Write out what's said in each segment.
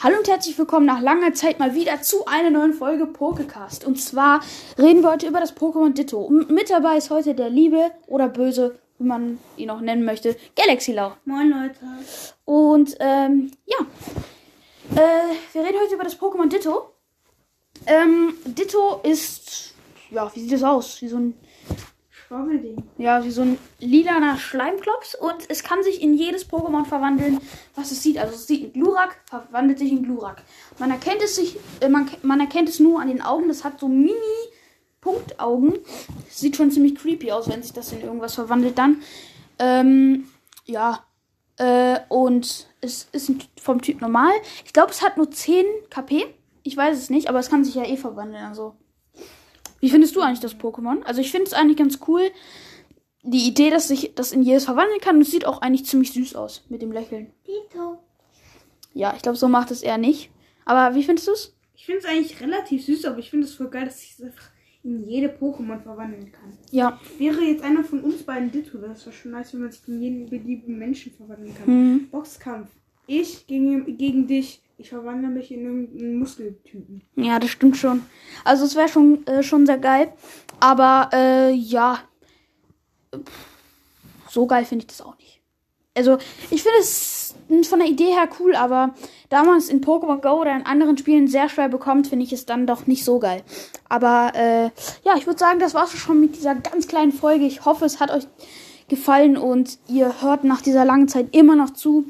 Hallo und herzlich willkommen nach langer Zeit mal wieder zu einer neuen Folge Pokecast. Und zwar reden wir heute über das Pokémon Ditto. Und mit dabei ist heute der liebe oder böse, wie man ihn auch nennen möchte, Galaxy Lau. Moin Leute. Und ähm, ja, äh, wir reden heute über das Pokémon Ditto. Ähm, Ditto ist, ja, wie sieht es aus? Wie so ein Schwammelding. ja, wie so ein lilaner Schleimklops und es kann sich in jedes Pokémon verwandeln, was es sieht. Also es sieht ein Glurak, verwandelt sich in Glurak. Man erkennt es sich, äh, man, man erkennt es nur an den Augen. Das hat so mini Punktaugen. Sieht schon ziemlich creepy aus, wenn sich das in irgendwas verwandelt dann. Ähm, ja. Äh, und es ist vom Typ normal. Ich glaube, es hat nur 10 KP. Ich weiß es nicht, aber es kann sich ja eh verwandeln. Also. Wie findest du eigentlich das Pokémon? Also ich finde es eigentlich ganz cool. Die Idee, dass sich das in jedes verwandeln kann. Und es sieht auch eigentlich ziemlich süß aus mit dem Lächeln. Dito. Ja, ich glaube, so macht es er nicht. Aber wie findest du es? Ich finde es eigentlich relativ süß, aber ich finde es voll geil, dass ich es einfach in jede Pokémon verwandeln kann. Ja. Wäre jetzt einer von uns beiden Ditto, das wäre schon nice, wenn man sich in jeden beliebigen Menschen verwandeln kann. Hm. Boxkampf. Ich gegen, gegen dich. Ich verwandle mich in irgendeinen Muskeltypen. Ja, das stimmt schon. Also es wäre schon, äh, schon sehr geil. Aber äh, ja. So geil finde ich das auch nicht. Also, ich finde es von der Idee her cool, aber da man es in Pokémon Go oder in anderen Spielen sehr schwer bekommt, finde ich es dann doch nicht so geil. Aber äh, ja, ich würde sagen, das war's schon mit dieser ganz kleinen Folge. Ich hoffe, es hat euch gefallen und ihr hört nach dieser langen Zeit immer noch zu.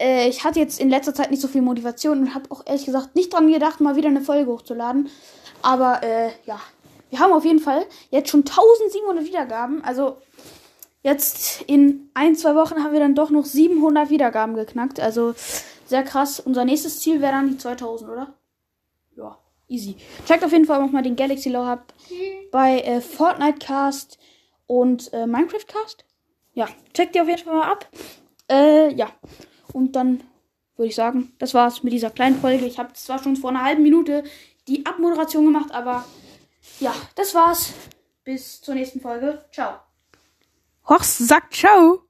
Äh, ich hatte jetzt in letzter Zeit nicht so viel Motivation und habe auch ehrlich gesagt nicht dran gedacht, mal wieder eine Folge hochzuladen. Aber äh, ja, wir haben auf jeden Fall jetzt schon 1700 Wiedergaben. Also jetzt in ein, zwei Wochen haben wir dann doch noch 700 Wiedergaben geknackt. Also sehr krass. Unser nächstes Ziel wäre dann die 2000, oder? Ja, easy. Checkt auf jeden Fall auch mal den Galaxy Law Hub bei äh, Fortnite Cast und äh, Minecraft Cast. Ja, checkt die auf jeden Fall mal ab. Äh, ja. Und dann würde ich sagen, das war's mit dieser kleinen Folge. Ich habe zwar schon vor einer halben Minute die Abmoderation gemacht, aber ja, das war's. Bis zur nächsten Folge. Ciao. Horst sagt ciao.